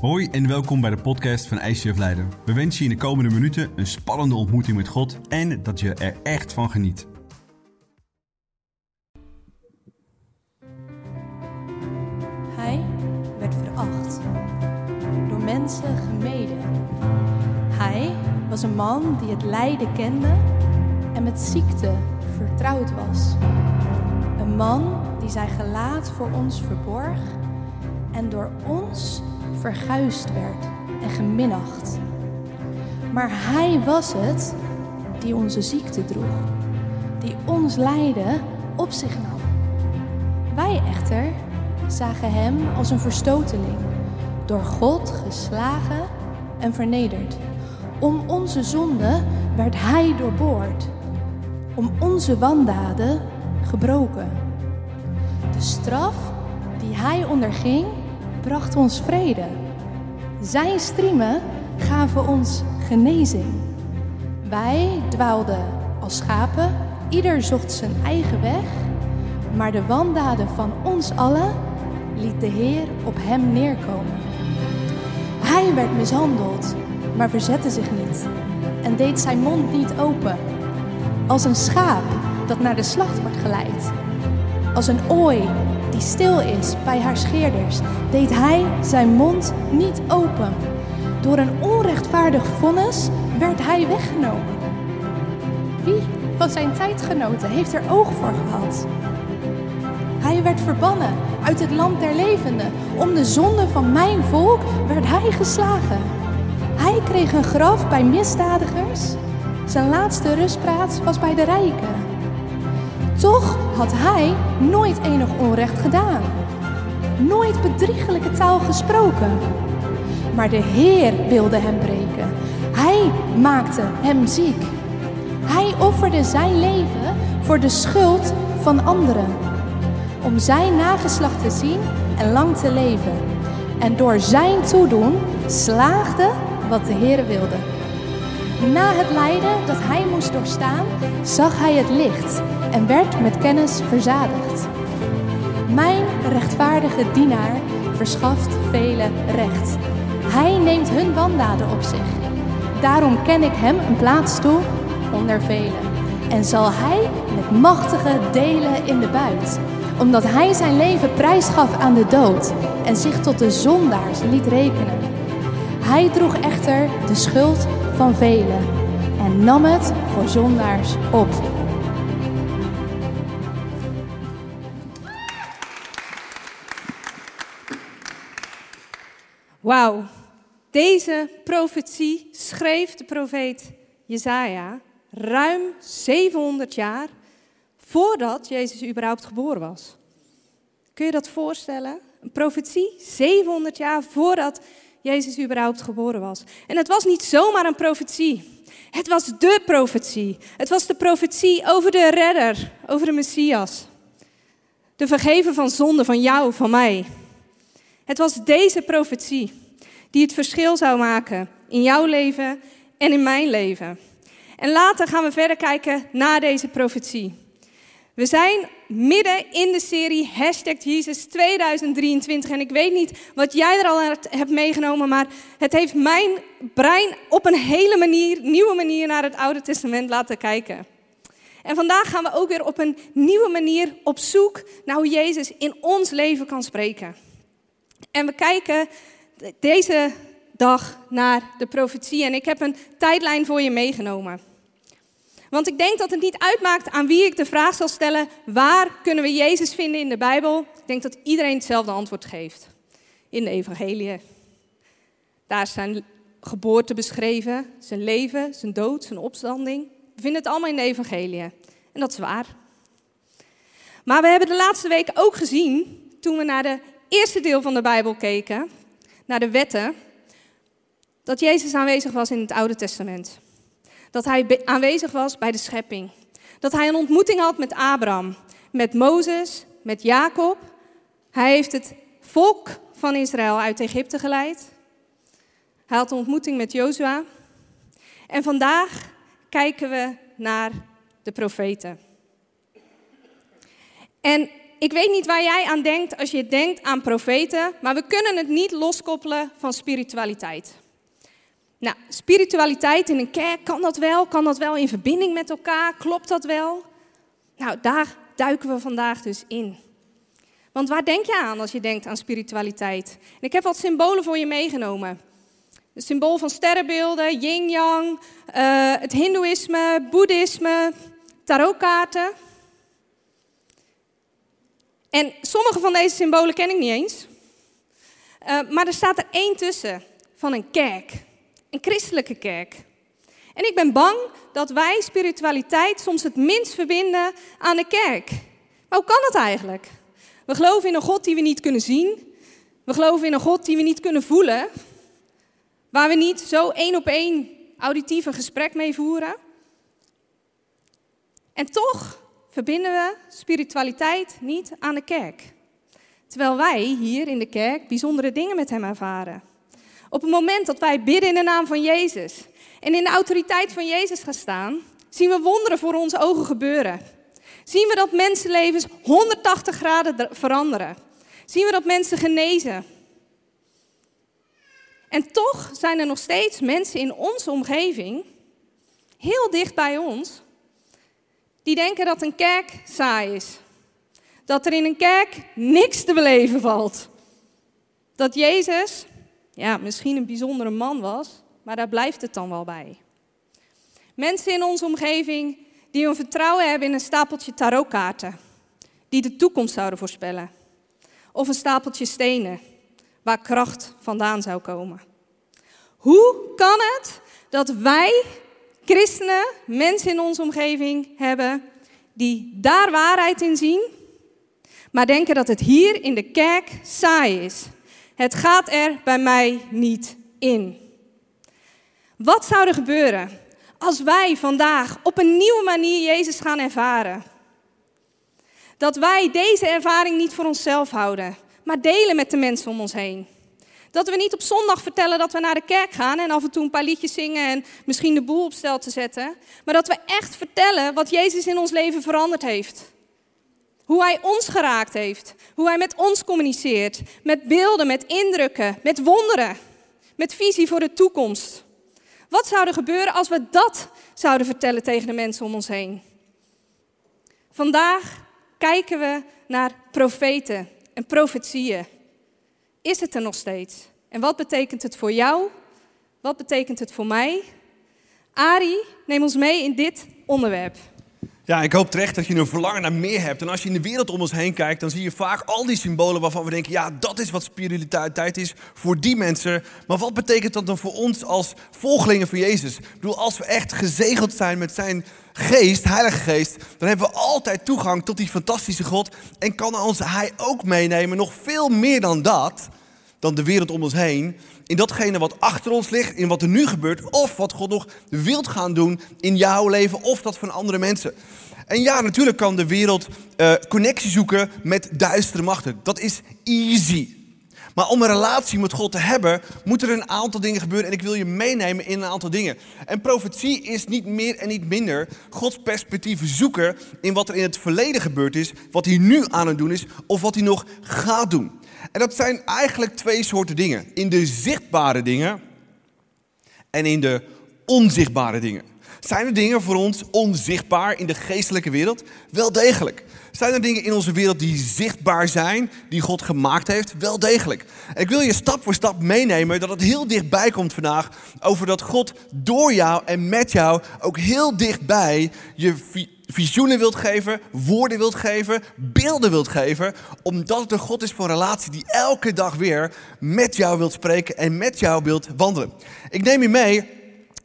Hoi en welkom bij de podcast van ICF Leiden. We wensen je in de komende minuten een spannende ontmoeting met God en dat je er echt van geniet. Hij werd veracht, door mensen gemeden. Hij was een man die het lijden kende en met ziekte vertrouwd was. Een man die zijn gelaat voor ons verborg en door ons verguisd werd en geminacht. Maar hij was het die onze ziekte droeg, die ons lijden op zich nam. Wij echter zagen hem als een verstoteling, door God geslagen en vernederd. Om onze zonde werd hij doorboord, om onze wandaden gebroken. De straf die hij onderging, bracht ons vrede. Zijn striemen gaven ons genezing. Wij dwaalden als schapen, ieder zocht zijn eigen weg, maar de wandaden van ons allen liet de Heer op hem neerkomen. Hij werd mishandeld, maar verzette zich niet en deed zijn mond niet open. Als een schaap dat naar de slacht wordt geleid. Als een ooi stil is bij haar scheerders, deed hij zijn mond niet open. Door een onrechtvaardig vonnis werd hij weggenomen. Wie van zijn tijdgenoten heeft er oog voor gehad? Hij werd verbannen uit het land der levenden. Om de zonde van mijn volk werd hij geslagen. Hij kreeg een graf bij misdadigers. Zijn laatste rustplaats was bij de rijken. Toch had hij nooit enig onrecht gedaan. Nooit bedriegelijke taal gesproken. Maar de Heer wilde hem breken. Hij maakte hem ziek. Hij offerde zijn leven voor de schuld van anderen. Om zijn nageslacht te zien en lang te leven. En door zijn toedoen slaagde wat de Heer wilde. Na het lijden dat hij moest doorstaan, zag hij het licht en werd met kennis verzadigd. Mijn rechtvaardige dienaar verschaft velen recht. Hij neemt hun wandaden op zich. Daarom ken ik hem een plaats toe onder velen. En zal hij met machtige delen in de buit. Omdat hij zijn leven prijsgaf aan de dood en zich tot de zondaars liet rekenen. Hij droeg echter de schuld van velen en nam het voor zondaars op. Wauw, deze profetie schreef de profeet Jezaja ruim 700 jaar voordat Jezus überhaupt geboren was. Kun je dat voorstellen? Een profetie 700 jaar voordat Jezus überhaupt geboren was. En het was niet zomaar een profetie. Het was de profetie. Het was de profetie over de redder, over de Messias. De vergeven van zonde van jou, van mij. Het was deze profetie die het verschil zou maken in jouw leven en in mijn leven. En later gaan we verder kijken naar deze profetie. We zijn midden in de serie Hashtag Jesus 2023. En ik weet niet wat jij er al hebt meegenomen, maar het heeft mijn brein op een hele manier, nieuwe manier naar het Oude Testament laten kijken. En vandaag gaan we ook weer op een nieuwe manier op zoek naar hoe Jezus in ons leven kan spreken. En we kijken deze dag naar de profetie. En ik heb een tijdlijn voor je meegenomen. Want ik denk dat het niet uitmaakt aan wie ik de vraag zal stellen: waar kunnen we Jezus vinden in de Bijbel? Ik denk dat iedereen hetzelfde antwoord geeft. In de Evangelie. Daar zijn geboorte beschreven, zijn leven, zijn dood, zijn opstanding. We vinden het allemaal in de Evangelie. En dat is waar. Maar we hebben de laatste weken ook gezien, toen we naar de eerste deel van de Bijbel keken, naar de wetten, dat Jezus aanwezig was in het Oude Testament. Dat hij aanwezig was bij de schepping. Dat hij een ontmoeting had met Abraham, met Mozes, met Jacob. Hij heeft het volk van Israël uit Egypte geleid. Hij had een ontmoeting met Jozua. En vandaag kijken we naar de profeten. En ik weet niet waar jij aan denkt als je denkt aan profeten, maar we kunnen het niet loskoppelen van spiritualiteit. Nou, spiritualiteit in een kerk, kan dat wel? Kan dat wel in verbinding met elkaar? Klopt dat wel? Nou, daar duiken we vandaag dus in. Want waar denk je aan als je denkt aan spiritualiteit? En ik heb wat symbolen voor je meegenomen. Het symbool van sterrenbeelden, yin-yang, uh, het hindoeïsme, boeddhisme, tarotkaarten. En sommige van deze symbolen ken ik niet eens. Uh, maar er staat er één tussen van een kerk, een christelijke kerk. En ik ben bang dat wij spiritualiteit soms het minst verbinden aan de kerk. Maar hoe kan dat eigenlijk? We geloven in een God die we niet kunnen zien. We geloven in een God die we niet kunnen voelen. Waar we niet zo één op één auditief een gesprek mee voeren. En toch verbinden we spiritualiteit niet aan de kerk. Terwijl wij hier in de kerk bijzondere dingen met Hem ervaren. Op het moment dat wij bidden in de naam van Jezus en in de autoriteit van Jezus gaan staan, zien we wonderen voor onze ogen gebeuren. Zien we dat mensenlevens 180 graden veranderen. Zien we dat mensen genezen. En toch zijn er nog steeds mensen in onze omgeving, heel dicht bij ons, die denken dat een kerk saai is. Dat er in een kerk niks te beleven valt. Dat Jezus, ja, misschien een bijzondere man was, maar daar blijft het dan wel bij. Mensen in onze omgeving die hun vertrouwen hebben in een stapeltje tarotkaarten, die de toekomst zouden voorspellen. Of een stapeltje stenen, waar kracht vandaan zou komen. Hoe kan het dat wij christenen, mensen in onze omgeving hebben die daar waarheid in zien, maar denken dat het hier in de kerk saai is. Het gaat er bij mij niet in. Wat zou er gebeuren als wij vandaag op een nieuwe manier Jezus gaan ervaren? Dat wij deze ervaring niet voor onszelf houden, maar delen met de mensen om ons heen. Dat we niet op zondag vertellen dat we naar de kerk gaan en af en toe een paar liedjes zingen en misschien de boel op stel te zetten. Maar dat we echt vertellen wat Jezus in ons leven veranderd heeft. Hoe Hij ons geraakt heeft. Hoe Hij met ons communiceert. Met beelden, met indrukken, met wonderen. Met visie voor de toekomst. Wat zou er gebeuren als we dat zouden vertellen tegen de mensen om ons heen? Vandaag kijken we naar profeten en profetieën is het er nog steeds? En wat betekent het voor jou? Wat betekent het voor mij? Ari, neem ons mee in dit onderwerp. Ja, ik hoop terecht dat je een verlangen naar meer hebt. En als je in de wereld om ons heen kijkt, dan zie je vaak al die symbolen waarvan we denken, ja, dat is wat spiritualiteit is voor die mensen. Maar wat betekent dat dan voor ons als volgelingen van Jezus? Ik bedoel, als we echt gezegeld zijn met zijn geest, heilige geest, dan hebben we altijd toegang tot die fantastische God. En kan ons hij ook meenemen, nog veel meer dan dat, dan de wereld om ons heen. In datgene wat achter ons ligt, in wat er nu gebeurt, of wat God nog wilt gaan doen in jouw leven, of dat van andere mensen. En ja, natuurlijk kan de wereld uh, connectie zoeken met duistere machten. Dat is easy. Maar om een relatie met God te hebben, moeten er een aantal dingen gebeuren. En ik wil je meenemen in een aantal dingen. En profetie is niet meer en niet minder Gods perspectief zoeken in wat er in het verleden gebeurd is, wat hij nu aan het doen is, of wat hij nog gaat doen. En dat zijn eigenlijk twee soorten dingen. In de zichtbare dingen en in de onzichtbare dingen. Zijn er dingen voor ons onzichtbaar in de geestelijke wereld? Wel degelijk. Zijn er dingen in onze wereld die zichtbaar zijn, die God gemaakt heeft? Wel degelijk. Ik wil je stap voor stap meenemen dat het heel dichtbij komt vandaag over dat God door jou en met jou ook heel dichtbij je visioenen wilt geven, woorden wilt geven, beelden wilt geven, omdat het een God is voor relatie die elke dag weer met jou wilt spreken en met jou wilt wandelen. Ik neem je mee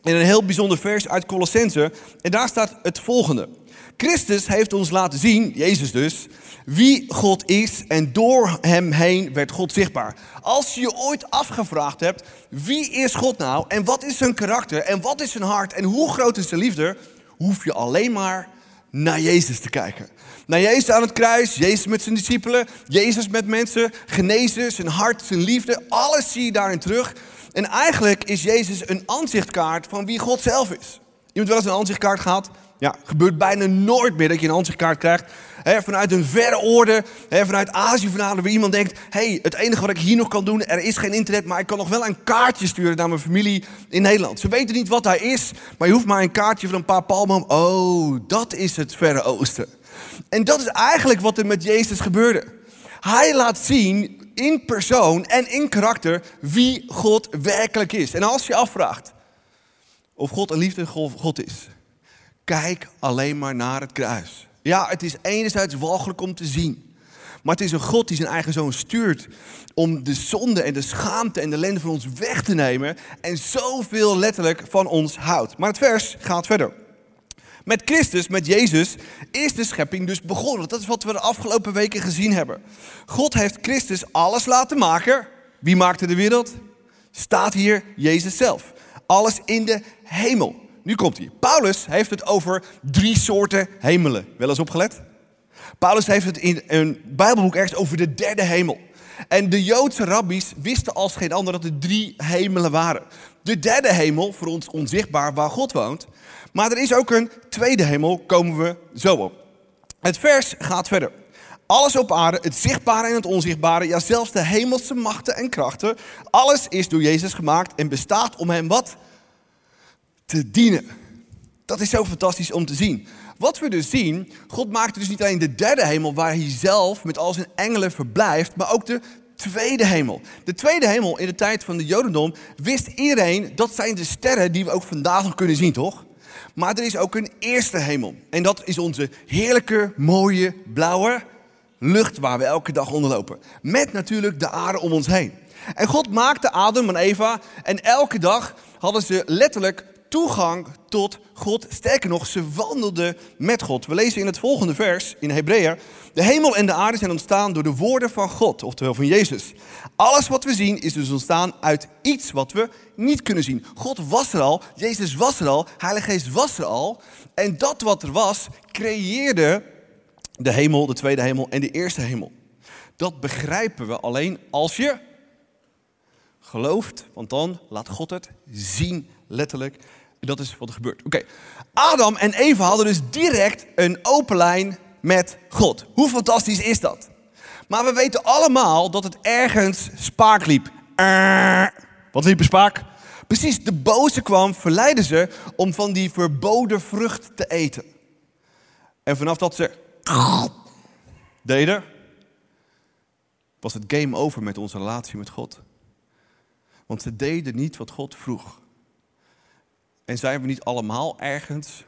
in een heel bijzonder vers uit Colossense en daar staat het volgende. Christus heeft ons laten zien, Jezus dus, wie God is en door hem heen werd God zichtbaar. Als je je ooit afgevraagd hebt, wie is God nou en wat is zijn karakter en wat is zijn hart en hoe groot is zijn liefde, hoef je alleen maar naar Jezus te kijken. Naar Jezus aan het kruis, Jezus met zijn discipelen, Jezus met mensen, genezen, zijn hart, zijn liefde, alles zie je daarin terug. En eigenlijk is Jezus een aanzichtkaart van wie God zelf is. Iemand wel eens een aanzichtkaart gehad? Ja, gebeurt bijna nooit meer dat je een ansichtkaart krijgt. Vanuit een verre orde, hè, vanuit Azië vandaan, waar iemand denkt... hey, het enige wat ik hier nog kan doen, er is geen internet... maar ik kan nog wel een kaartje sturen naar mijn familie in Nederland. Ze weten niet wat daar is, maar je hoeft maar een kaartje van een paar palmen... Oh, dat is het Verre Oosten. En dat is eigenlijk wat er met Jezus gebeurde. Hij laat zien in persoon en in karakter wie God werkelijk is. En als je afvraagt of God een liefde God is, kijk alleen maar naar het kruis. Ja, het is enerzijds walgelijk om te zien. Maar het is een God die zijn eigen zoon stuurt om de zonde en de schaamte en de ellende van ons weg te nemen en zoveel letterlijk van ons houdt. Maar het vers gaat verder. Met Christus, met Jezus, is de schepping dus begonnen. Dat is wat we de afgelopen weken gezien hebben. God heeft Christus alles laten maken. Wie maakte de wereld? Staat hier Jezus zelf. Alles in de hemel. Nu komt hij. Paulus heeft het over drie soorten hemelen. Wel eens opgelet? Paulus heeft het in een Bijbelboek ergens over de derde hemel. En de Joodse rabbies wisten als geen ander dat er drie hemelen waren. De derde hemel, voor ons onzichtbaar, waar God woont. Maar er is ook een tweede hemel, komen we zo op. Het vers gaat verder. Alles op aarde, het zichtbare en het onzichtbare, ja zelfs de hemelse machten en krachten, alles is door Jezus gemaakt en bestaat om hem wat? Te dienen. Dat is zo fantastisch om te zien. Wat we dus zien, God maakte dus niet alleen de derde hemel waar hij zelf met al zijn engelen verblijft, maar ook de tweede hemel. De tweede hemel in de tijd van de Jodendom wist iedereen dat zijn de sterren die we ook vandaag nog kunnen zien, toch? Maar er is ook een eerste hemel. En dat is onze heerlijke, mooie, blauwe lucht waar we elke dag onder lopen. Met natuurlijk de aarde om ons heen. En God maakte Adam en Eva en elke dag hadden ze letterlijk toegang tot God. Sterker nog, ze wandelden met God. We lezen in het volgende vers in Hebreeën. De hemel en de aarde zijn ontstaan door de woorden van God, oftewel van Jezus. Alles wat we zien is dus ontstaan uit iets wat we niet kunnen zien. God was er al, Jezus was er al, Heilige Geest was er al. En dat wat er was, creëerde de hemel, de tweede hemel en de eerste hemel. Dat begrijpen we alleen als je gelooft, want dan laat God het zien, letterlijk dat is wat er gebeurt. Oké, Adam en Eva hadden dus direct een open lijn met God. Hoe fantastisch is dat? Maar we weten allemaal dat het ergens spaak liep. wat liep er spaak? Precies, de boze kwam, verleidde ze om van die verboden vrucht te eten. En vanaf dat ze deden, was het game over met onze relatie met God. Want ze deden niet wat God vroeg. En zijn we niet allemaal ergens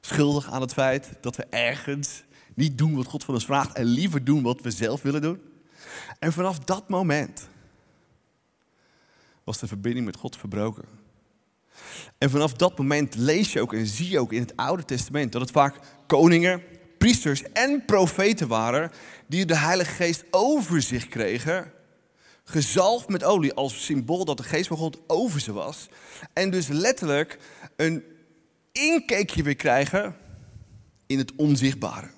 schuldig aan het feit dat we ergens niet doen wat God van ons vraagt en liever doen wat we zelf willen doen? En vanaf dat moment was de verbinding met God verbroken. En vanaf dat moment lees je ook en zie je ook in het Oude Testament dat het vaak koningen, priesters en profeten waren die de Heilige Geest over zich kregen gezalfd met olie als symbool dat de geest van God over ze was. En dus letterlijk een inkijkje weer krijgen in het onzichtbare.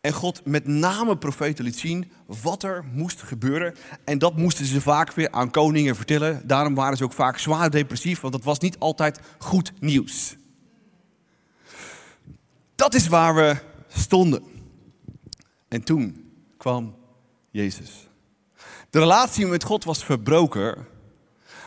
En God met name profeten liet zien wat er moest gebeuren. En dat moesten ze vaak weer aan koningen vertellen. Daarom waren ze ook vaak zwaar depressief, want dat was niet altijd goed nieuws. Dat is waar we stonden. En toen kwam Jezus. De relatie met God was verbroken.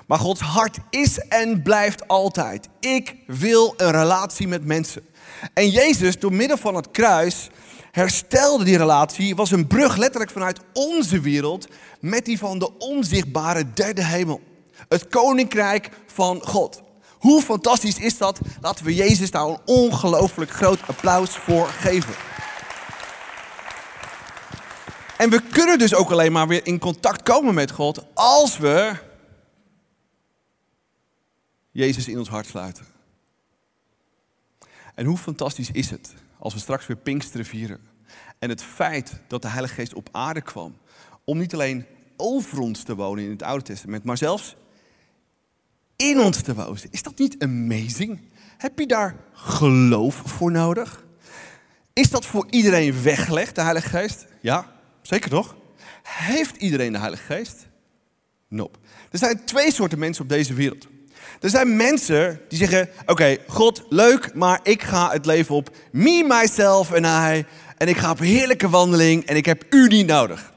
Maar Gods hart is en blijft altijd. Ik wil een relatie met mensen. En Jezus, door middel van het kruis, herstelde die relatie. Was een brug letterlijk vanuit onze wereld met die van de onzichtbare derde hemel. Het koninkrijk van God. Hoe fantastisch is dat? Laten we Jezus daar een ongelooflijk groot applaus voor geven. En we kunnen dus ook alleen maar weer in contact komen met God als we Jezus in ons hart sluiten. En hoe fantastisch is het als we straks weer Pinksteren vieren. En het feit dat de Heilige Geest op aarde kwam om niet alleen over ons te wonen in het Oude Testament, maar zelfs in ons te wonen. Is dat niet amazing? Heb je daar geloof voor nodig? Is dat voor iedereen weggelegd, de Heilige Geest? Ja, Zeker toch? Heeft iedereen de Heilige Geest? Nope. Er zijn twee soorten mensen op deze wereld. Er zijn mensen die zeggen: Oké, God, leuk, maar ik ga het leven op me, myself en I. En ik ga op heerlijke wandeling en ik heb u niet nodig.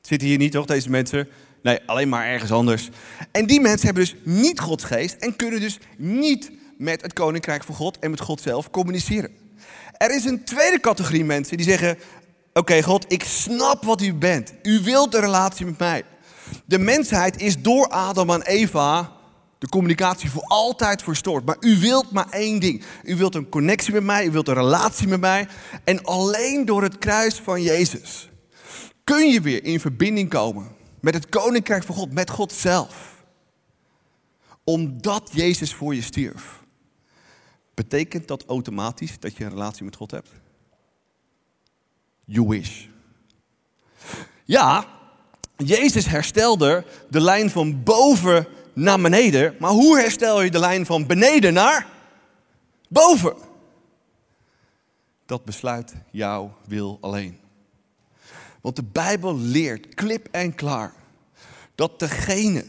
Zitten hier niet toch, deze mensen? Nee, alleen maar ergens anders. En die mensen hebben dus niet Gods geest en kunnen dus niet met het koninkrijk van God en met God zelf communiceren. Er is een tweede categorie mensen die zeggen: Oké, God, ik snap wat u bent. U wilt een relatie met mij. De mensheid is door Adam en Eva de communicatie voor altijd verstoord. Maar u wilt maar één ding. U wilt een connectie met mij, u wilt een relatie met mij. En alleen door het kruis van Jezus kun je weer in verbinding komen met het koninkrijk van God, met God zelf. Omdat Jezus voor je stierf. Betekent dat automatisch dat je een relatie met God hebt? You wish. Ja, Jezus herstelde de lijn van boven naar beneden. Maar hoe herstel je de lijn van beneden naar boven? Dat besluit jouw wil alleen. Want de Bijbel leert klip en klaar dat degene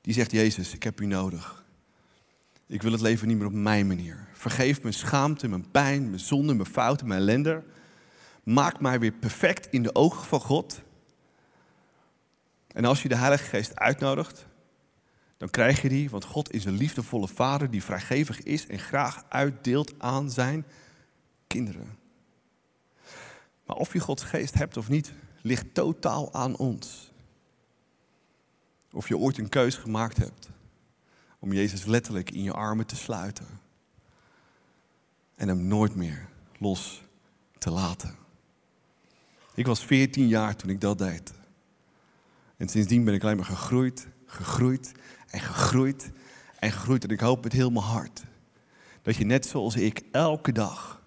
die zegt, Jezus, ik heb u nodig. Ik wil het leven niet meer op mijn manier. Vergeef mijn schaamte, mijn pijn, mijn zonde, mijn fouten, mijn ellende. Maak mij weer perfect in de ogen van God. En als je de Heilige Geest uitnodigt, dan krijg je die, want God is een liefdevolle vader die vrijgevig is en graag uitdeelt aan zijn kinderen. Maar of je Gods geest hebt of niet, ligt totaal aan ons. Of je ooit een keus gemaakt hebt om Jezus letterlijk in je armen te sluiten en hem nooit meer los te laten. Ik was 14 jaar toen ik dat deed. En sindsdien ben ik alleen maar gegroeid, gegroeid en gegroeid en gegroeid. En ik hoop met heel mijn hart dat je net zoals ik elke dag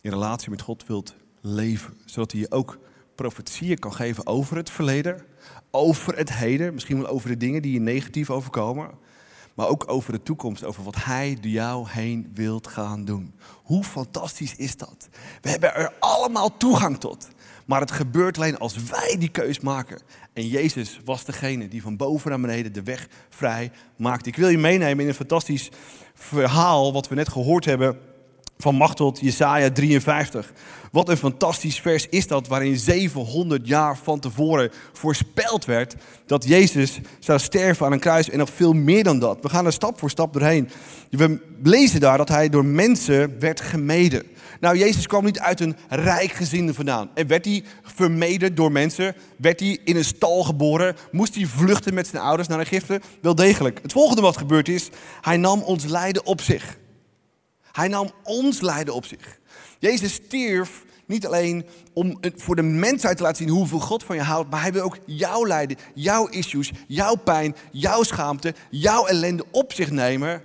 in relatie met God wilt leven. Zodat hij je ook profetieën kan geven over het verleden, over het heden, misschien wel over de dingen die je negatief overkomen. Maar ook over de toekomst, over wat hij door jou heen wilt gaan doen. Hoe fantastisch is dat? We hebben er allemaal toegang tot. Maar het gebeurt alleen als wij die keus maken. En Jezus was degene die van boven naar beneden de weg vrij maakte. Ik wil je meenemen in een fantastisch verhaal wat we net gehoord hebben van Machtot, Jesaja 53. Wat een fantastisch vers is dat, waarin 700 jaar van tevoren voorspeld werd dat Jezus zou sterven aan een kruis en nog veel meer dan dat. We gaan er stap voor stap doorheen. We lezen daar dat hij door mensen werd gemeden. Nou, Jezus kwam niet uit een rijk gezin vandaan. En werd hij vermeden door mensen? Werd hij in een stal geboren? Moest hij vluchten met zijn ouders naar Egypte? Wel degelijk. Het volgende wat gebeurd is, hij nam ons lijden op zich. Hij nam ons lijden op zich. Jezus stierf niet alleen om voor de mensheid te laten zien hoeveel God van je houdt, maar hij wil ook jouw lijden, jouw issues, jouw pijn, jouw schaamte, jouw ellende op zich nemen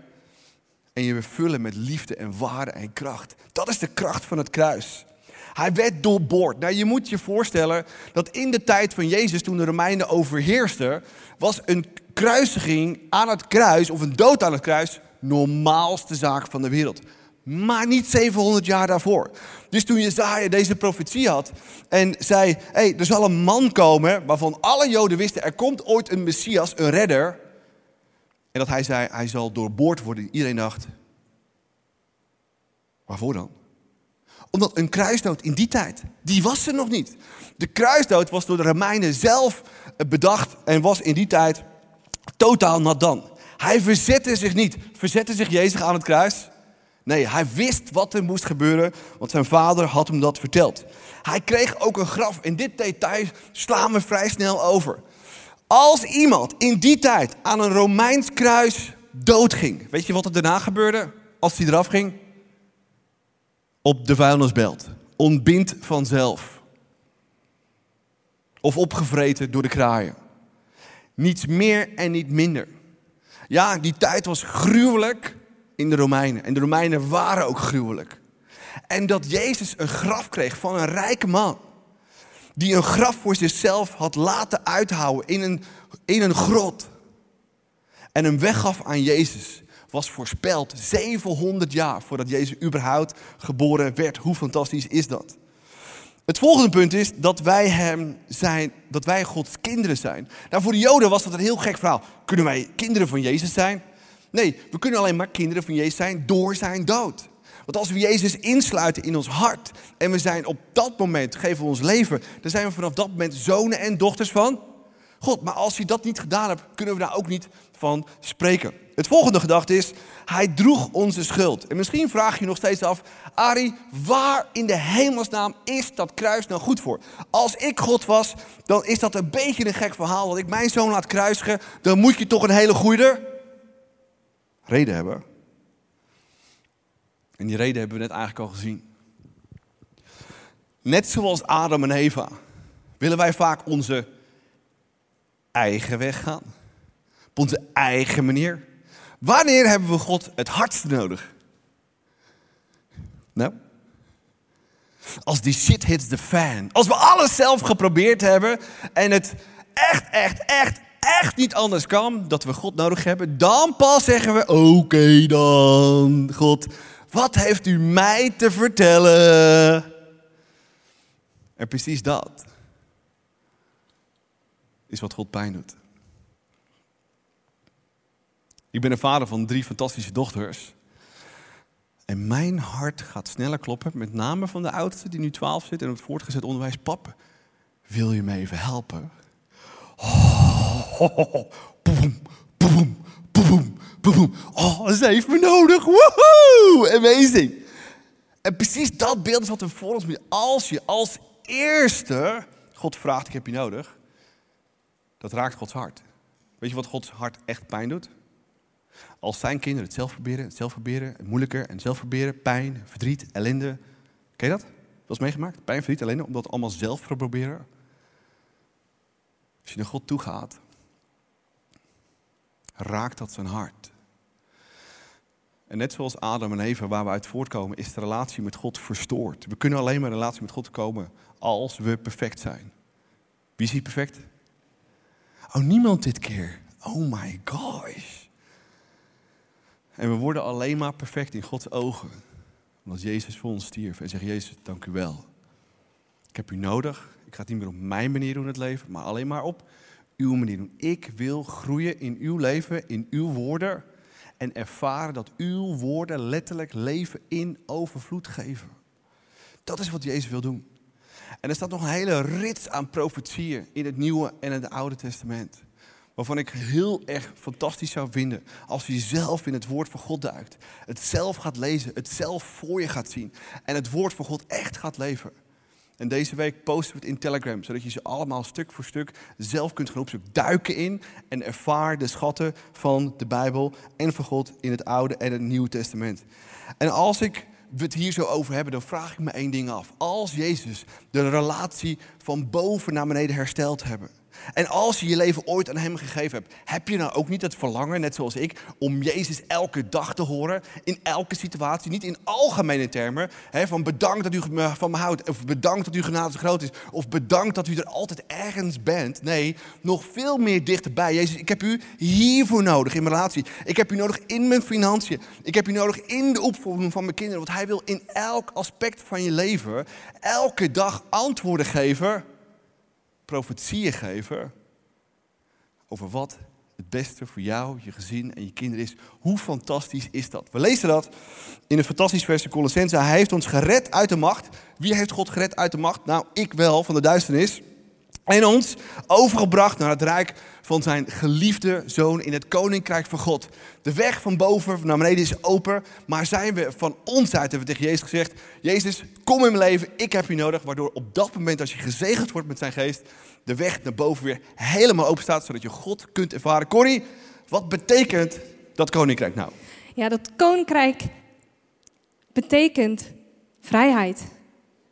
en je weer vullen met liefde en waarde en kracht. Dat is de kracht van het kruis. Hij werd doorboord. Nou, je moet je voorstellen dat in de tijd van Jezus, toen de Romeinen overheersten, was een kruisiging aan het kruis, of een dood aan het kruis, normaalste zaak van de wereld. Maar niet 700 jaar daarvoor. Dus toen Jezaja deze profetie had en zei, hey, er zal een man komen waarvan alle Joden wisten, er komt ooit een Messias, een redder. En dat hij zei, hij zal doorboord worden. Iedereen dacht, waarvoor dan? Omdat een kruisdood in die tijd, die was er nog niet. De kruisdood was door de Romeinen zelf bedacht en was in die tijd totaal nat dan. Hij verzette zich niet. Verzette zich Jezus aan het kruis? Nee, hij wist wat er moest gebeuren, want zijn vader had hem dat verteld. Hij kreeg ook een graf. En dit detail slaan we vrij snel over. Als iemand in die tijd aan een Romeins kruis doodging, weet je wat er daarna gebeurde als hij eraf ging? Op de vuilnisbelt. Ontbindt vanzelf. Of opgevreten door de kraaien. Niets meer en niet minder. Ja, die tijd was gruwelijk in de Romeinen. En de Romeinen waren ook gruwelijk. En dat Jezus een graf kreeg van een rijke man. Die een graf voor zichzelf had laten uithouden in een, in een grot. En hem weggaf aan Jezus. Was voorspeld 700 jaar voordat Jezus überhaupt geboren werd. Hoe fantastisch is dat? Het volgende punt is dat wij hem zijn, dat wij Gods kinderen zijn. Nou, voor de Joden was dat een heel gek verhaal. Kunnen wij kinderen van Jezus zijn? Nee, we kunnen alleen maar kinderen van Jezus zijn door zijn dood. Want als we Jezus insluiten in ons hart en we zijn op dat moment, geven we ons leven, dan zijn we vanaf dat moment zonen en dochters van God. Maar als je dat niet gedaan hebt, kunnen we daar ook niet van spreken. Het volgende gedachte is, hij droeg onze schuld. En misschien vraag je nog steeds af, Ari, waar in de hemelsnaam is dat kruis nou goed voor? Als ik God was, dan is dat een beetje een gek verhaal. Dat ik mijn zoon laat kruisigen, dan moet je toch een hele goede reden hebben. En die reden hebben we net eigenlijk al gezien. Net zoals Adam en Eva willen wij vaak onze eigen weg gaan. Op onze eigen manier. Wanneer hebben we God het hardst nodig? Nou, als die shit hits the fan. Als we alles zelf geprobeerd hebben en het echt, echt, echt, echt niet anders kan dat we God nodig hebben, dan pas zeggen we: Oké dan, God, wat heeft u mij te vertellen? En precies dat is wat God pijn doet. Ik ben een vader van drie fantastische dochters. En mijn hart gaat sneller kloppen, met name van de oudste die nu 12 zit en het voortgezet onderwijs. Pap, wil je me even helpen? Oh. Oh, ze heeft me nodig. Woehoe! Amazing. En precies dat beeld is wat we voor ons moeten. Als je als eerste God vraagt, ik heb je nodig, dat raakt Gods hart. Weet je wat Gods hart echt pijn doet? Als zijn kinderen het zelf proberen, het zelf proberen, het moeilijker en zelf proberen, pijn, verdriet, ellende. Ken je dat? Dat is meegemaakt? Pijn, verdriet, ellende, omdat het allemaal zelf proberen. Als je naar God toe gaat, raakt dat zijn hart. En net zoals Adam en Eva, waar we uit voortkomen, is de relatie met God verstoord. We kunnen alleen maar in relatie met God komen als we perfect zijn. Wie is hier perfect? Oh, niemand dit keer. Oh my gosh. En we worden alleen maar perfect in Gods ogen. Omdat Jezus voor ons stierf. En zegt, Jezus, dank u wel. Ik heb u nodig. Ik ga het niet meer op mijn manier doen het leven, maar alleen maar op uw manier doen. Ik wil groeien in uw leven, in uw woorden. En ervaren dat uw woorden letterlijk leven in overvloed geven. Dat is wat Jezus wil doen. En er staat nog een hele rits aan profetieën in het Nieuwe en het Oude Testament. Waarvan ik heel erg fantastisch zou vinden als je zelf in het woord van God duikt. Het zelf gaat lezen, het zelf voor je gaat zien. En het woord van God echt gaat leven. En deze week posten we het in Telegram, zodat je ze allemaal stuk voor stuk zelf kunt gaan opzoeken. Duiken in en ervaar de schatten van de Bijbel en van God in het Oude en het Nieuwe Testament. En als ik het hier zo over hebben, dan vraag ik me één ding af. Als Jezus de relatie van boven naar beneden hersteld hebben, en als je je leven ooit aan Hem gegeven hebt, heb je nou ook niet het verlangen, net zoals ik, om Jezus elke dag te horen, in elke situatie, niet in algemene termen, hè, van bedankt dat u van me houdt, of bedankt dat u genade groot is, of bedankt dat u er altijd ergens bent. Nee, nog veel meer dichterbij. Jezus, ik heb u hiervoor nodig in mijn relatie. Ik heb u nodig in mijn financiën. Ik heb u nodig in de opvoeding van mijn kinderen, want Hij wil in elk aspect van je leven elke dag antwoorden geven profetieën geven over wat het beste voor jou, je gezin en je kinderen is. Hoe fantastisch is dat? We lezen dat in een fantastisch vers Colossense. Hij heeft ons gered uit de macht. Wie heeft God gered uit de macht? Nou, ik wel, van de duisternis. En ons overgebracht naar het rijk van zijn geliefde zoon in het koninkrijk van God. De weg van boven naar beneden is open, maar zijn we van ons uit, hebben we tegen Jezus gezegd, Jezus, kom in mijn leven, ik heb je nodig. Waardoor op dat moment, als je gezegend wordt met zijn geest, de weg naar boven weer helemaal open staat, zodat je God kunt ervaren. Corrie, wat betekent dat koninkrijk nou? Ja, dat koninkrijk betekent vrijheid.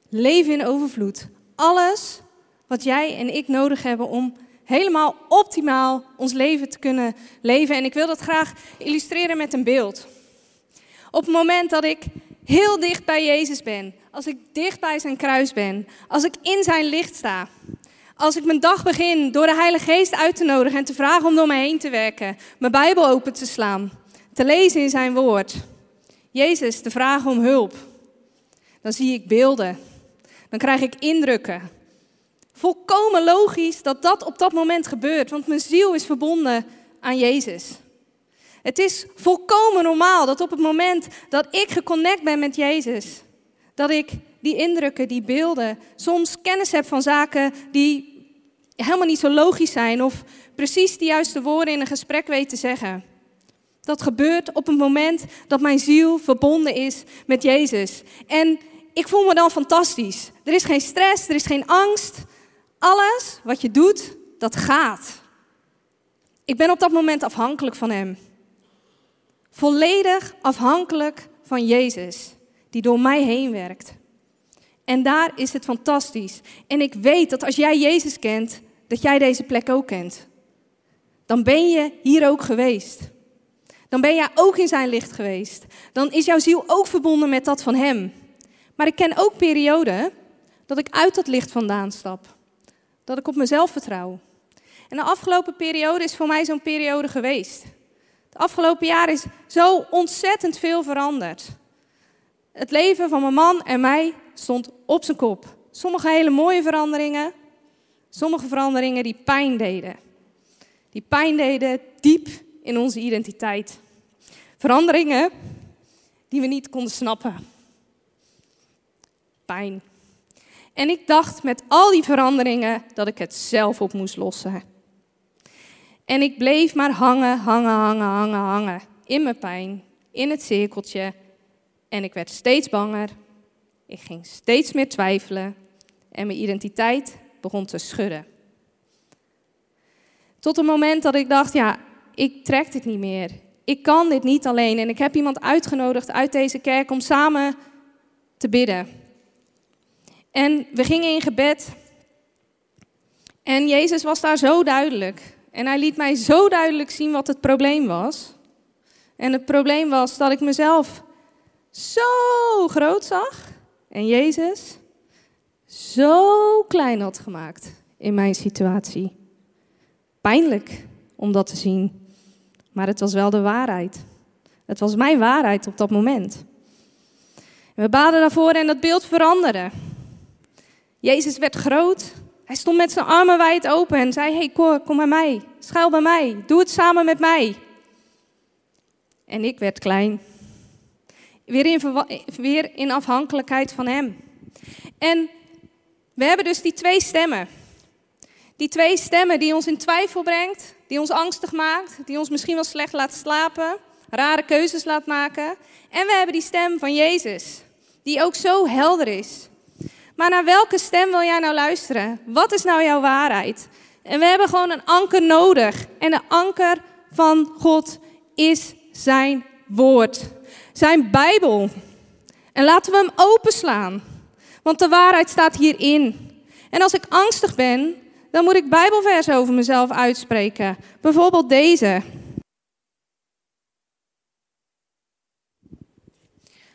Leven in overvloed. Alles wat jij en ik nodig hebben om helemaal optimaal ons leven te kunnen leven. En ik wil dat graag illustreren met een beeld. Op het moment dat ik heel dicht bij Jezus ben, als ik dicht bij zijn kruis ben, als ik in zijn licht sta, als ik mijn dag begin door de Heilige Geest uit te nodigen en te vragen om door me heen te werken, mijn Bijbel open te slaan, te lezen in zijn woord, Jezus te vragen om hulp, dan zie ik beelden Dan krijg ik indrukken. Volkomen logisch dat dat op dat moment gebeurt, want mijn ziel is verbonden aan Jezus. Het is volkomen normaal dat op het moment dat ik geconnect ben met Jezus, dat ik die indrukken, die beelden, soms kennis heb van zaken die helemaal niet zo logisch zijn of precies de juiste woorden in een gesprek weet te zeggen. Dat gebeurt op het moment dat mijn ziel verbonden is met Jezus. En ik voel me dan fantastisch. Er is geen stress, er is geen angst. Alles wat je doet, dat gaat. Ik ben op dat moment afhankelijk van Hem. Volledig afhankelijk van Jezus, die door mij heen werkt. En daar is het fantastisch. En ik weet dat als jij Jezus kent, dat jij deze plek ook kent. Dan ben je hier ook geweest. Dan ben jij ook in zijn licht geweest. Dan is jouw ziel ook verbonden met dat van Hem. Maar ik ken ook perioden dat ik uit dat licht vandaan stap. Dat ik op mezelf vertrouw. En de afgelopen periode is voor mij zo'n periode geweest. Het afgelopen jaar is zo ontzettend veel veranderd. Het leven van mijn man en mij stond op zijn kop. Sommige hele mooie veranderingen, sommige veranderingen die pijn deden. Die pijn deden diep in onze identiteit. Veranderingen die we niet konden snappen. Pijn. En ik dacht met al die veranderingen dat ik het zelf op moest lossen. En ik bleef maar hangen, hangen, hangen, hangen, hangen. In mijn pijn, in het cirkeltje. En ik werd steeds banger. Ik ging steeds meer twijfelen. En mijn identiteit begon te schudden. Tot het moment dat ik dacht, ja, ik trek dit niet meer. Ik kan dit niet alleen. En ik heb iemand uitgenodigd uit deze kerk om samen te bidden. En we gingen in gebed. En Jezus was daar zo duidelijk. En hij liet mij zo duidelijk zien wat het probleem was. En het probleem was dat ik mezelf zo groot zag. En Jezus zo klein had gemaakt in mijn situatie. Pijnlijk om dat te zien. Maar het was wel de waarheid. Het was mijn waarheid op dat moment. We baden daarvoor en dat beeld veranderde. Jezus werd groot. Hij stond met zijn armen wijd open en zei: Hey kom bij mij. Schuil bij mij. Doe het samen met mij. En ik werd klein. Weer in, weer in afhankelijkheid van hem. En we hebben dus die twee stemmen. Die twee stemmen die ons in twijfel brengt, die ons angstig maakt, die ons misschien wel slecht laat slapen, rare keuzes laat maken. En we hebben die stem van Jezus, die ook zo helder is. Maar naar welke stem wil jij nou luisteren? Wat is nou jouw waarheid? En we hebben gewoon een anker nodig. En de anker van God is zijn woord. Zijn Bijbel. En laten we hem openslaan. Want de waarheid staat hierin. En als ik angstig ben, dan moet ik Bijbelversen over mezelf uitspreken. Bijvoorbeeld deze.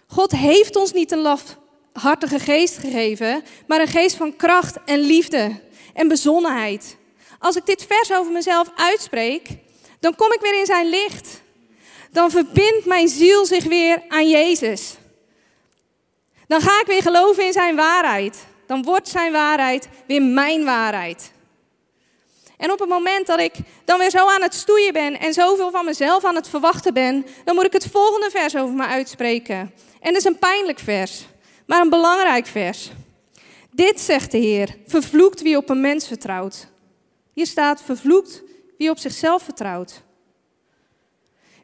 God heeft ons niet een lafhartige geest gegeven, maar een geest van kracht en liefde en bezonnenheid. Als ik dit vers over mezelf uitspreek, dan kom ik weer in zijn licht. Dan verbindt mijn ziel zich weer aan Jezus. Dan ga ik weer geloven in zijn waarheid. Dan wordt zijn waarheid weer mijn waarheid. En op het moment dat ik dan weer zo aan het stoeien ben en zoveel van mezelf aan het verwachten ben, dan moet ik het volgende vers over me uitspreken. En dat is een pijnlijk vers, maar een belangrijk vers. Dit zegt de Heer, vervloekt wie op een mens vertrouwt. Hier staat, vervloekt wie op zichzelf vertrouwt.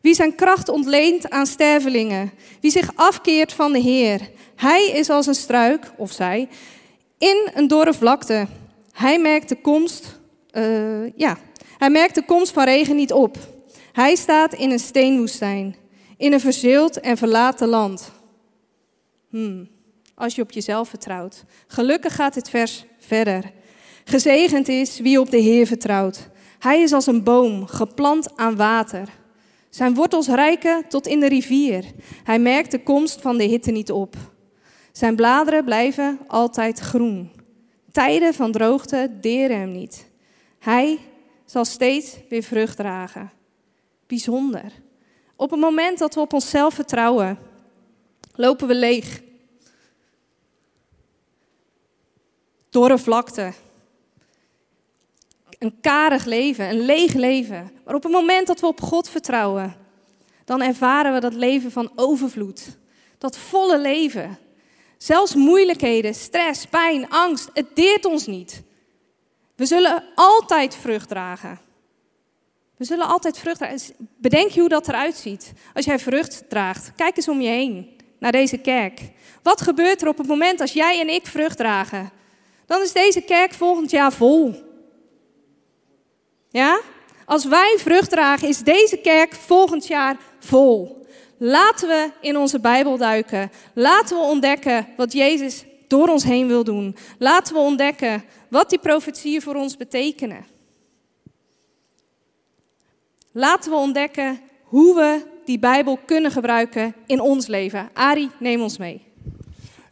Wie zijn kracht ontleent aan stervelingen, wie zich afkeert van de Heer. Hij is als een struik, of zij, in een dorre vlakte. Hij merkt de komst uh, ja, hij merkt de komst van regen niet op. Hij staat in een steenwoestijn, in een verzeeld en verlaten land. Hmm, als je op jezelf vertrouwt. Gelukkig gaat dit vers verder. Gezegend is wie op de Heer vertrouwt. Hij is als een boom, geplant aan water. Zijn wortels rijken tot in de rivier. Hij merkt de komst van de hitte niet op. Zijn bladeren blijven altijd groen. Tijden van droogte deren hem niet. Hij zal steeds weer vrucht dragen. Bijzonder. Op het moment dat we op onszelf vertrouwen, lopen we leeg. Dorre vlakte. Een karig leven, een leeg leven. Maar op het moment dat we op God vertrouwen, dan ervaren we dat leven van overvloed. Dat volle leven. Zelfs moeilijkheden, stress, pijn, angst, het deert ons niet. We zullen altijd vrucht dragen. We zullen altijd vrucht dragen. Bedenk je hoe dat eruit ziet. Als jij vrucht draagt, kijk eens om je heen naar deze kerk. Wat gebeurt er op het moment als jij en ik vrucht dragen? Dan is deze kerk volgend jaar vol. Ja? Als wij vrucht dragen, is deze kerk volgend jaar vol. Laten we in onze Bijbel duiken. Laten we ontdekken wat Jezus door ons heen wil doen. Laten we ontdekken wat die profetieën voor ons betekenen. Laten we ontdekken hoe we die Bijbel kunnen gebruiken in ons leven. Ari, neem ons mee.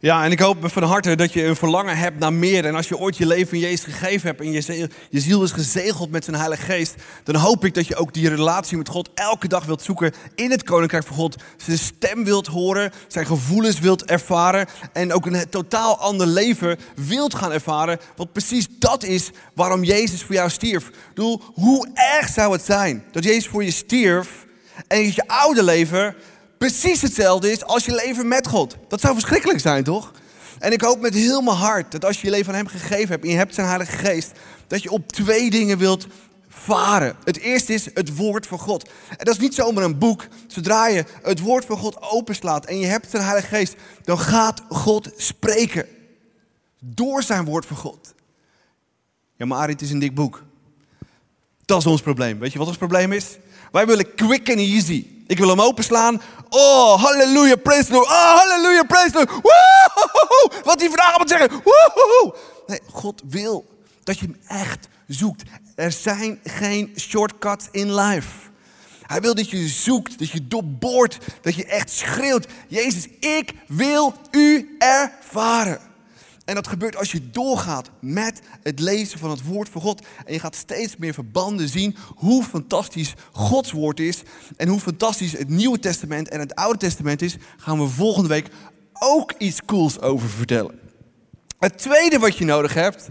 Ja, en ik hoop van harte dat je een verlangen hebt naar meer. En als je ooit je leven in Jezus gegeven hebt en je, ziel is gezegeld met zijn Heilige Geest, dan hoop ik dat je ook die relatie met God elke dag wilt zoeken in het Koninkrijk van God. Zijn stem wilt horen, zijn gevoelens wilt ervaren en ook een totaal ander leven wilt gaan ervaren. Want precies dat is waarom Jezus voor jou stierf. Ik bedoel, hoe erg zou het zijn dat Jezus voor je stierf en je oude leven precies hetzelfde is als je leven met God. Dat zou verschrikkelijk zijn, toch? En ik hoop met heel mijn hart dat als je je leven aan Hem gegeven hebt en je hebt zijn Heilige Geest, dat je op twee dingen wilt varen. Het eerste is het woord van God. En dat is niet zomaar een boek. Zodra je het woord van God openslaat en je hebt zijn Heilige Geest, dan gaat God spreken. Door zijn woord van God. Ja, maar het is een dik boek. Dat is ons probleem. Weet je wat ons probleem is? Wij willen quick and easy. Ik wil hem openslaan. Oh, halleluja, praise the Lord. Oh, halleluja, praise the Lord. Wat hij vandaag moet zeggen. Woehoe! Nee, God wil dat je hem echt zoekt. Er zijn geen shortcuts in life. Hij wil dat je zoekt, dat je doorboort, dat je echt schreeuwt. Jezus, ik wil u ervaren. En dat gebeurt als je doorgaat met het lezen van het woord van God. En je gaat steeds meer verbanden zien hoe fantastisch Gods woord is. En hoe fantastisch het Nieuwe Testament en het Oude Testament is. Gaan we volgende week ook iets cools over vertellen. Het tweede wat je nodig hebt.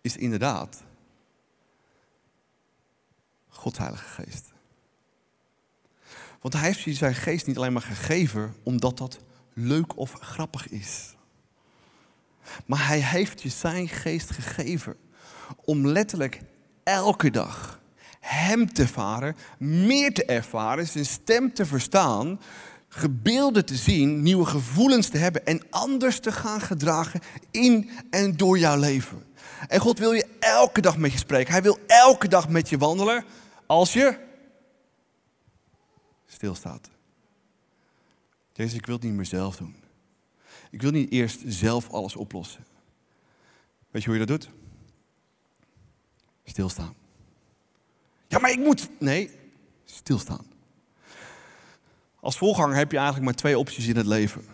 Is inderdaad Gods Heilige Geest. Want hij heeft je zijn geest niet alleen maar gegeven omdat dat leuk of grappig is. Maar hij heeft je zijn geest gegeven om letterlijk elke dag hem te ervaren, meer te ervaren, zijn stem te verstaan, gebeelden te zien, nieuwe gevoelens te hebben en anders te gaan gedragen in en door jouw leven. En God wil je elke dag met je spreken. Hij wil elke dag met je wandelen als je stilstaat. Jezus, ik wil het niet meer zelf doen. Ik wil niet eerst zelf alles oplossen. Weet je hoe je dat doet? Stilstaan. Ja, maar ik moet. Nee, stilstaan. Als volganger heb je eigenlijk maar twee opties in het leven.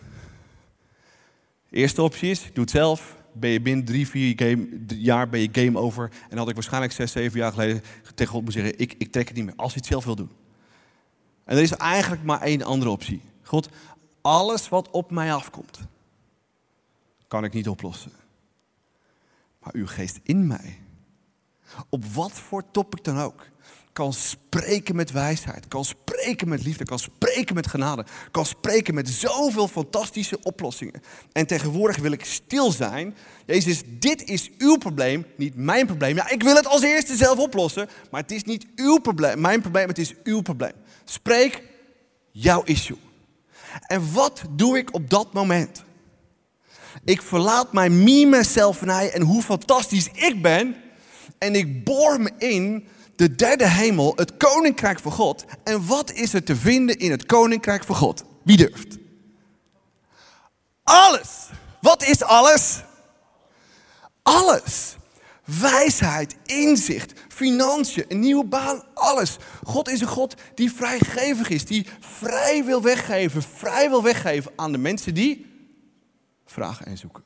Eerste optie is, doe het zelf. Ben je binnen drie, vier game, jaar ben je game over. En had ik waarschijnlijk zes, zeven jaar geleden tegen God moeten zeggen, ik, ik trek het niet meer. Als je het zelf wil doen. En er is eigenlijk maar één andere optie. God, alles wat op mij afkomt, kan ik niet oplossen. Maar uw geest in mij, op wat voor topic dan ook, kan spreken met wijsheid, kan spreken met liefde, kan spreken met genade, kan spreken met zoveel fantastische oplossingen. En tegenwoordig wil ik stil zijn. Jezus, dit is uw probleem, niet mijn probleem. Ja, ik wil het als eerste zelf oplossen, maar het is niet uw probleem, mijn probleem, het is uw probleem. Spreek jouw issue. En wat doe ik op dat moment? Ik verlaat mijn me, mezelf en en hoe fantastisch ik ben. En ik boor me in de derde hemel, het koninkrijk van God. En wat is er te vinden in het koninkrijk van God? Wie durft? Alles. Wat is alles? Alles. Wijsheid, inzicht, financiën, een nieuwe baan, alles. God is een God die vrijgevig is, die vrij wil weggeven, vrij wil weggeven aan de mensen die vragen en zoeken.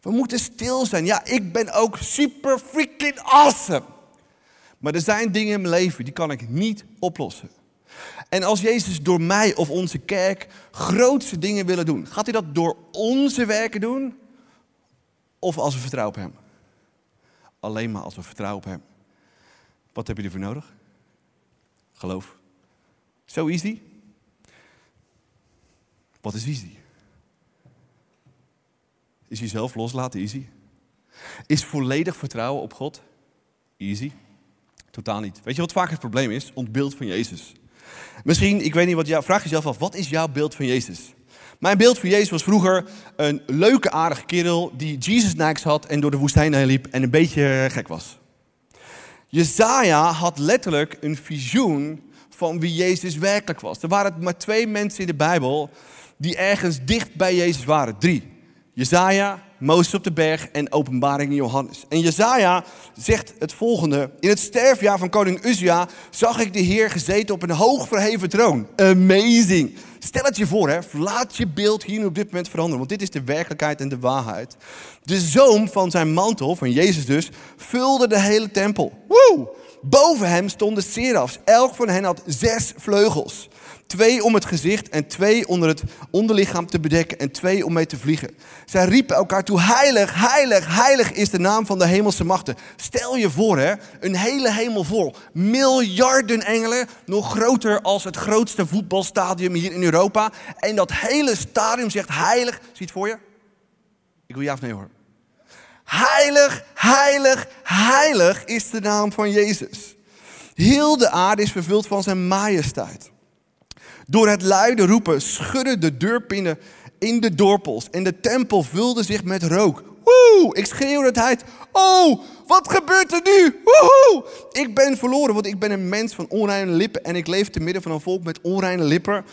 We moeten stil zijn. Ja, ik ben ook super freaking awesome. Maar er zijn dingen in mijn leven die kan ik niet oplossen. En als Jezus door mij of onze kerk grootste dingen willen doen, gaat hij dat door onze werken doen? Of als we vertrouwen op Hem? Alleen maar als we vertrouwen op Hem. Wat heb je ervoor nodig? Geloof. Zo easy. Wat is easy? Is jezelf loslaten easy? Is volledig vertrouwen op God easy? Totaal niet. Weet je wat vaak het probleem is? Ons beeld van Jezus. Misschien, ik weet niet wat jou, vraag jezelf af, wat is jouw beeld van Jezus? Mijn beeld van Jezus was vroeger een leuke, aardige kerel die Jesus Nikes had en door de woestijn heen liep en een beetje gek was. Jezaja had letterlijk een visioen van wie Jezus werkelijk was. Er waren maar twee mensen in de Bijbel die ergens dicht bij Jezus waren. Drie. Jezaja, Mozes op de berg en openbaring in Johannes. En Jezaja zegt het volgende. In het sterfjaar van koning Uzia zag ik de Heer gezeten op een hoog verheven troon. Amazing. Stel het je voor, hè. laat je beeld hier nu op dit moment veranderen. Want dit is de werkelijkheid en de waarheid. De zoom van zijn mantel, van Jezus dus, vulde de hele tempel. Woe! Boven hem stonden serafs. Elk van hen had zes vleugels. Twee om het gezicht en twee onder het onderlichaam te bedekken en twee om mee te vliegen. Zij riepen elkaar toe, heilig, heilig, heilig is de naam van de hemelse machten. Stel je voor, hè, een hele hemel vol. Miljarden engelen, nog groter als het grootste voetbalstadium hier in Europa. En dat hele stadium zegt heilig. Zie je het voor je? Ik wil ja of nee hoor. Heilig, heilig, heilig is de naam van Jezus. Heel de aarde is vervuld van zijn majesteit. Door het luide roepen schudden de deurpinnen in de dorpels en de tempel vulde zich met rook. Woe! Ik schreeuwde het uit. Oh, wat gebeurt er nu? Woehoe! Ik ben verloren, want ik ben een mens van onreine lippen en ik leef te midden van een volk met onreine lippen.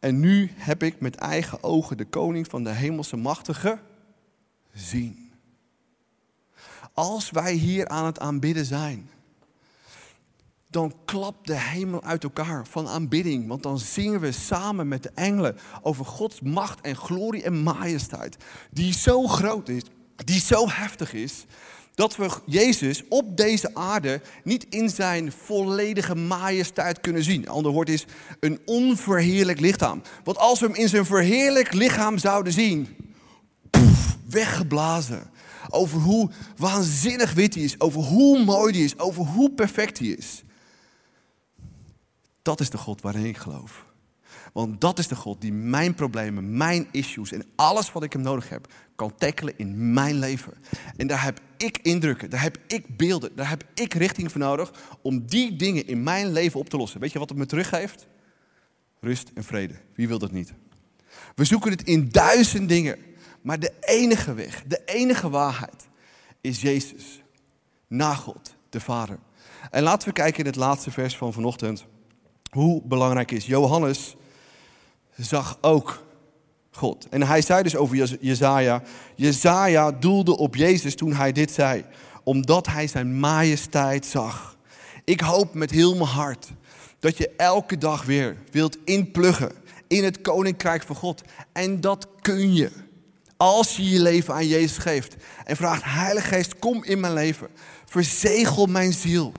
En nu heb ik met eigen ogen de koning van de hemelse machtige zien. Als wij hier aan het aanbidden zijn, dan klapt de hemel uit elkaar van aanbidding. Want dan zingen we samen met de engelen over Gods macht en glorie en majesteit. Die zo groot is, die zo heftig is, dat we Jezus op deze aarde niet in zijn volledige majesteit kunnen zien. Ander woord is een onverheerlijk lichaam. Want als we hem in zijn verheerlijk lichaam zouden zien, weggeblazen. Over hoe waanzinnig wit hij is, over hoe mooi hij is, over hoe perfect hij is. Dat is de God waarin ik geloof. Want dat is de God die mijn problemen, mijn issues en alles wat ik hem nodig heb, kan tackelen in mijn leven. En daar heb ik indrukken, daar heb ik beelden, daar heb ik richting voor nodig om die dingen in mijn leven op te lossen. Weet je wat het me teruggeeft? Rust en vrede. Wie wil dat niet? We zoeken het in duizend dingen, maar de enige weg, de enige waarheid is Jezus, na God, de Vader. En laten we kijken in het laatste vers van vanochtend hoe belangrijk is. Johannes zag ook God. En hij zei dus over Jezaja, Jezaja doelde op Jezus toen hij dit zei, omdat hij zijn majesteit zag. Ik hoop met heel mijn hart dat je elke dag weer wilt inpluggen in het koninkrijk van God. En dat kun je. Als je je leven aan Jezus geeft en vraagt, Heilige Geest, kom in mijn leven. Verzegel mijn ziel.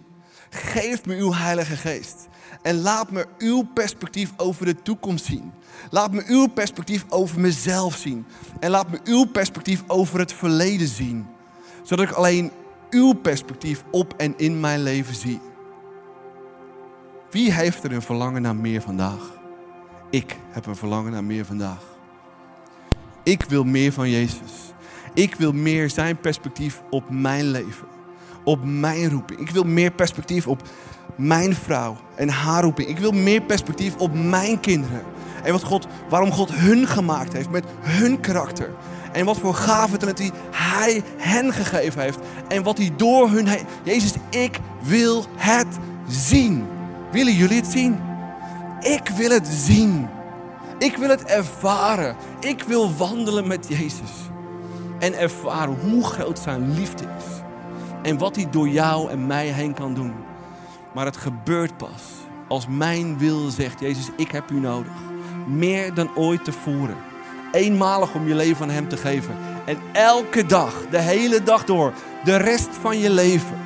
Geef me uw Heilige Geest. En laat me uw perspectief over de toekomst zien. Laat me uw perspectief over mezelf zien. En laat me uw perspectief over het verleden zien. Zodat ik alleen uw perspectief op en in mijn leven zie. Wie heeft er een verlangen naar meer vandaag? Ik heb een verlangen naar meer vandaag. Ik wil meer van Jezus. Ik wil meer zijn perspectief op mijn leven. Op mijn roeping. Ik wil meer perspectief op mijn vrouw en haar roeping. Ik wil meer perspectief op mijn kinderen. En wat God, waarom God hun gemaakt heeft met hun karakter. En wat voor gave talent hij hen gegeven heeft. En wat hij door hun heen... Jezus, ik wil het zien. Willen jullie het zien? Ik wil het zien. Ik wil het ervaren. Ik wil wandelen met Jezus. En ervaren hoe groot zijn liefde is. En wat hij door jou en mij heen kan doen. Maar het gebeurt pas als mijn wil zegt, Jezus, ik heb u nodig. Meer dan ooit tevoren. Eenmalig om je leven aan Hem te geven. En elke dag, de hele dag door, de rest van je leven.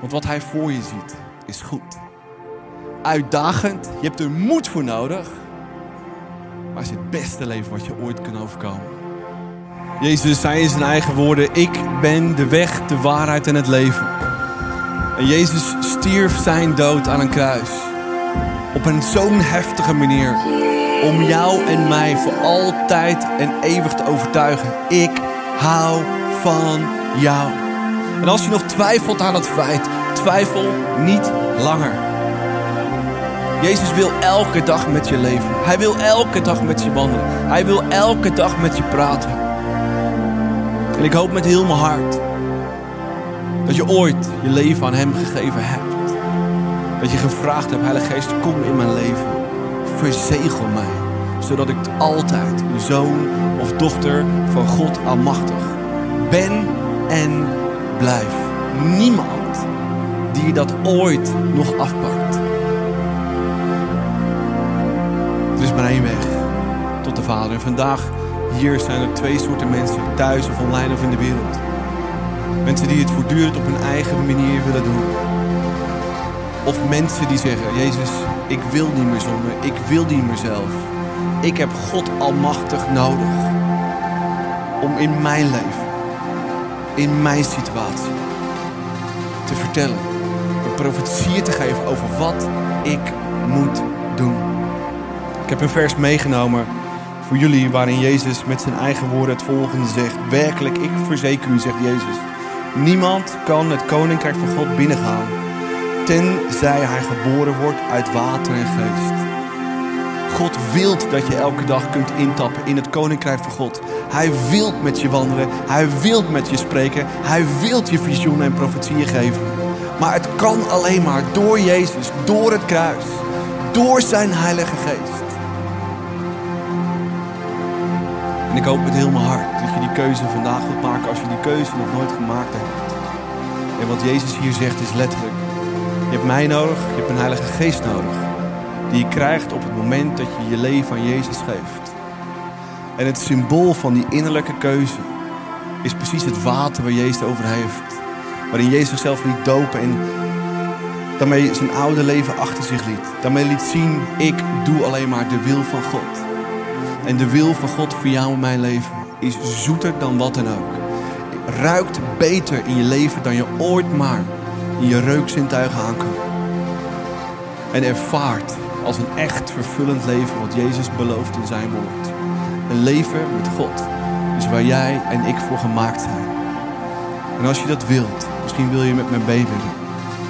Want wat Hij voor je ziet, is goed. Uitdagend. Je hebt er moed voor nodig. Maar het is het beste leven wat je ooit kan overkomen. Jezus zei in zijn eigen woorden: Ik ben de weg, de waarheid en het leven. En Jezus stierf zijn dood aan een kruis. Op een zo'n heftige manier. Om jou en mij voor altijd en eeuwig te overtuigen. Ik hou van jou. En als je nog twijfelt aan het feit, twijfel niet langer. Jezus wil elke dag met je leven. Hij wil elke dag met je wandelen. Hij wil elke dag met je praten. En ik hoop met heel mijn hart dat je ooit je leven aan Hem gegeven hebt. Dat je gevraagd hebt, Heilige Geest, kom in mijn leven. Verzegel mij, zodat ik altijd een zoon of dochter van God Almachtig ben en blijf. Niemand die dat ooit nog afpakt. Maar weg tot de Vader. En vandaag hier zijn er twee soorten mensen, thuis of online of in de wereld. Mensen die het voortdurend op hun eigen manier willen doen. Of mensen die zeggen, Jezus, ik wil niet meer zonder, ik wil niet meer zelf. Ik heb God almachtig nodig om in mijn leven, in mijn situatie, te vertellen, een profetie te geven over wat ik moet doen. Ik heb een vers meegenomen voor jullie waarin Jezus met zijn eigen woorden het volgende zegt. Werkelijk, ik verzeker u, zegt Jezus. Niemand kan het koninkrijk van God binnengaan, tenzij hij geboren wordt uit water en geest. God wilt dat je elke dag kunt intappen in het koninkrijk van God. Hij wilt met je wandelen, hij wilt met je spreken, hij wilt je visioenen en profetieën geven. Maar het kan alleen maar door Jezus, door het kruis, door zijn Heilige Geest. En ik hoop met heel mijn hart dat je die keuze vandaag wilt maken als je die keuze nog nooit gemaakt hebt. En wat Jezus hier zegt is letterlijk: je hebt mij nodig, je hebt een Heilige Geest nodig. Die je krijgt op het moment dat je je leven aan Jezus geeft. En het symbool van die innerlijke keuze is precies het water waar Jezus over heeft. Waarin Jezus zichzelf liet dopen en daarmee zijn oude leven achter zich liet. Daarmee liet zien, ik doe alleen maar de wil van God. En de wil van God voor jou en mijn leven is zoeter dan wat dan ook. Ruikt beter in je leven dan je ooit maar in je reukzintuigen aan. En ervaart als een echt vervullend leven wat Jezus belooft in zijn woord. Een leven met God is waar jij en ik voor gemaakt zijn. En als je dat wilt, misschien wil je met me meebidden.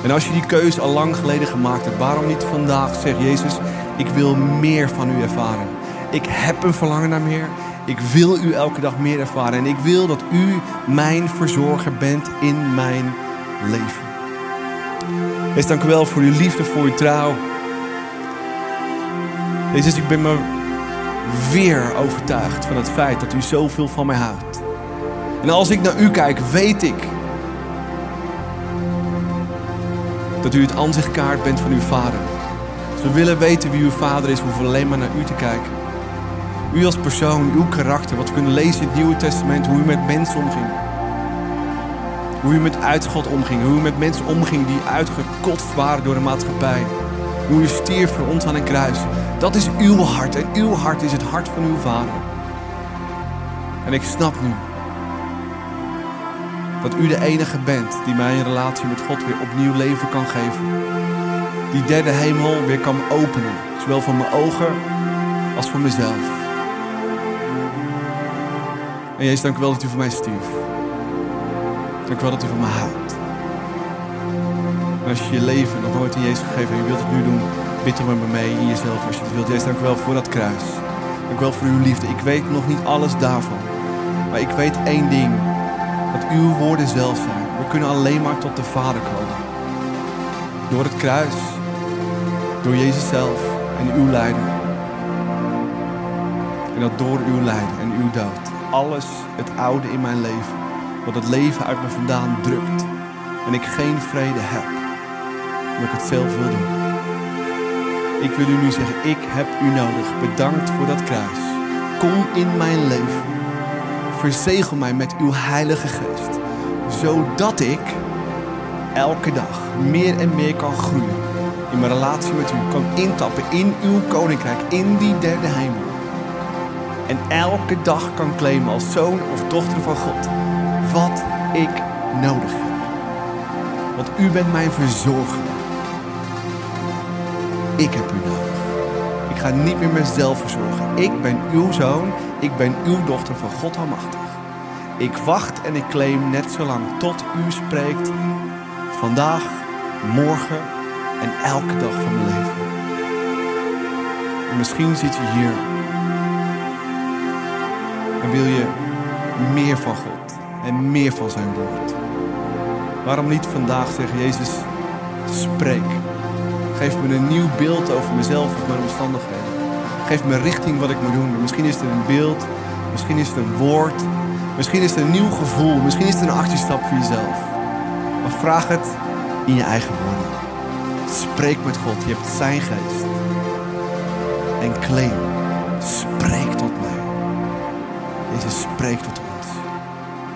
En als je die keuze al lang geleden gemaakt hebt, waarom niet vandaag zeg Jezus, ik wil meer van u ervaren. Ik heb een verlangen naar meer. Ik wil u elke dag meer ervaren. En ik wil dat u mijn verzorger bent in mijn leven. Wees dank u wel voor uw liefde, voor uw trouw. Jezus, ik ben me weer overtuigd van het feit dat u zoveel van mij houdt. En als ik naar u kijk, weet ik dat u het aanzichtkaart bent van uw vader. Als we willen weten wie uw vader is, hoeven we alleen maar naar u te kijken. U als persoon, uw karakter, wat we kunnen lezen in het Nieuwe Testament, hoe u met mensen omging. Hoe u met uitschot omging, hoe u met mensen omging die uitgekotst waren door de maatschappij. Hoe u stierf voor ons aan een kruis. Dat is uw hart en uw hart is het hart van uw vader. En ik snap nu dat u de enige bent die mij een relatie met God weer opnieuw leven kan geven. Die derde hemel weer kan openen, zowel voor mijn ogen als voor mezelf. En Jezus, dank u wel dat u voor mij stierf. Dank u wel dat u van mij houdt. En als je je leven nog nooit in Jezus gegeven en je wilt het nu doen, bid er met me mee in jezelf als je het wilt. Jezus, dank u wel voor dat kruis. Dank u wel voor uw liefde. Ik weet nog niet alles daarvan. Maar ik weet één ding. Dat uw woorden zelf zijn. We kunnen alleen maar tot de Vader komen. Door het kruis. Door Jezus zelf en uw lijden. En dat door uw lijden en uw dood alles het oude in mijn leven, wat het leven uit me vandaan drukt, en ik geen vrede heb, omdat ik het zelf wil doen. Ik wil u nu zeggen, ik heb u nodig. Bedankt voor dat kruis. Kom in mijn leven. Verzegel mij met uw Heilige Geest, zodat ik elke dag meer en meer kan groeien in mijn relatie met u, kan intappen in uw koninkrijk, in die derde hemel. En elke dag kan claimen als zoon of dochter van God wat ik nodig heb. Want u bent mijn verzorger. Ik heb u nodig. Ik ga niet meer mezelf verzorgen. Ik ben uw zoon. Ik ben uw dochter van God Almachtig. Ik wacht en ik claim net zo lang tot u spreekt. Vandaag, morgen en elke dag van mijn leven. En misschien zit je hier en wil je meer van God en meer van zijn woord. Waarom niet vandaag zeggen, Jezus, spreek. Geef me een nieuw beeld over mezelf of mijn omstandigheden. Geef me richting wat ik moet doen. Misschien is het een beeld, misschien is het een woord, misschien is het een nieuw gevoel, misschien is het een actiestap voor jezelf. Maar vraag het in je eigen woorden. Spreek met God, je hebt zijn geest. En claim, spreek. Jezus spreekt tot ons.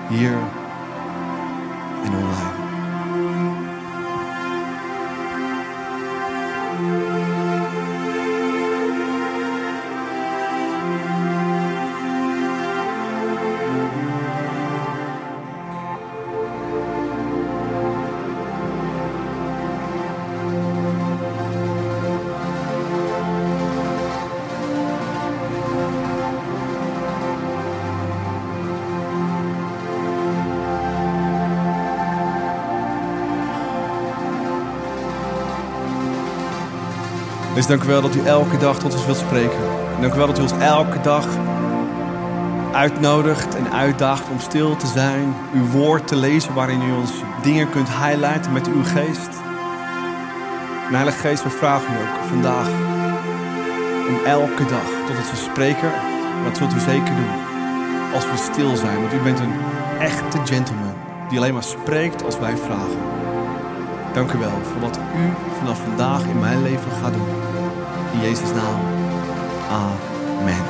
Hier Dus dank u wel dat u elke dag tot ons wilt spreken. En dank u wel dat u ons elke dag uitnodigt en uitdaagt om stil te zijn. Uw woord te lezen waarin u ons dingen kunt highlighten met uw geest. En Heilige Geest, we vragen u ook vandaag om elke dag tot het spreken. En dat zult u zeker doen als we stil zijn. Want u bent een echte gentleman die alleen maar spreekt als wij vragen. Dank u wel voor wat u vanaf vandaag in mijn leven gaat doen. In Jezus' naam. Amen.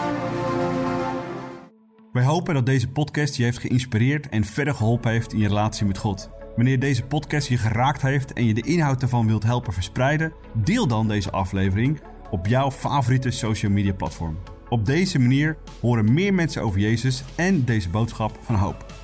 Wij hopen dat deze podcast je heeft geïnspireerd en verder geholpen heeft in je relatie met God. Wanneer deze podcast je geraakt heeft en je de inhoud ervan wilt helpen verspreiden, deel dan deze aflevering op jouw favoriete social media platform. Op deze manier horen meer mensen over Jezus en deze boodschap van hoop.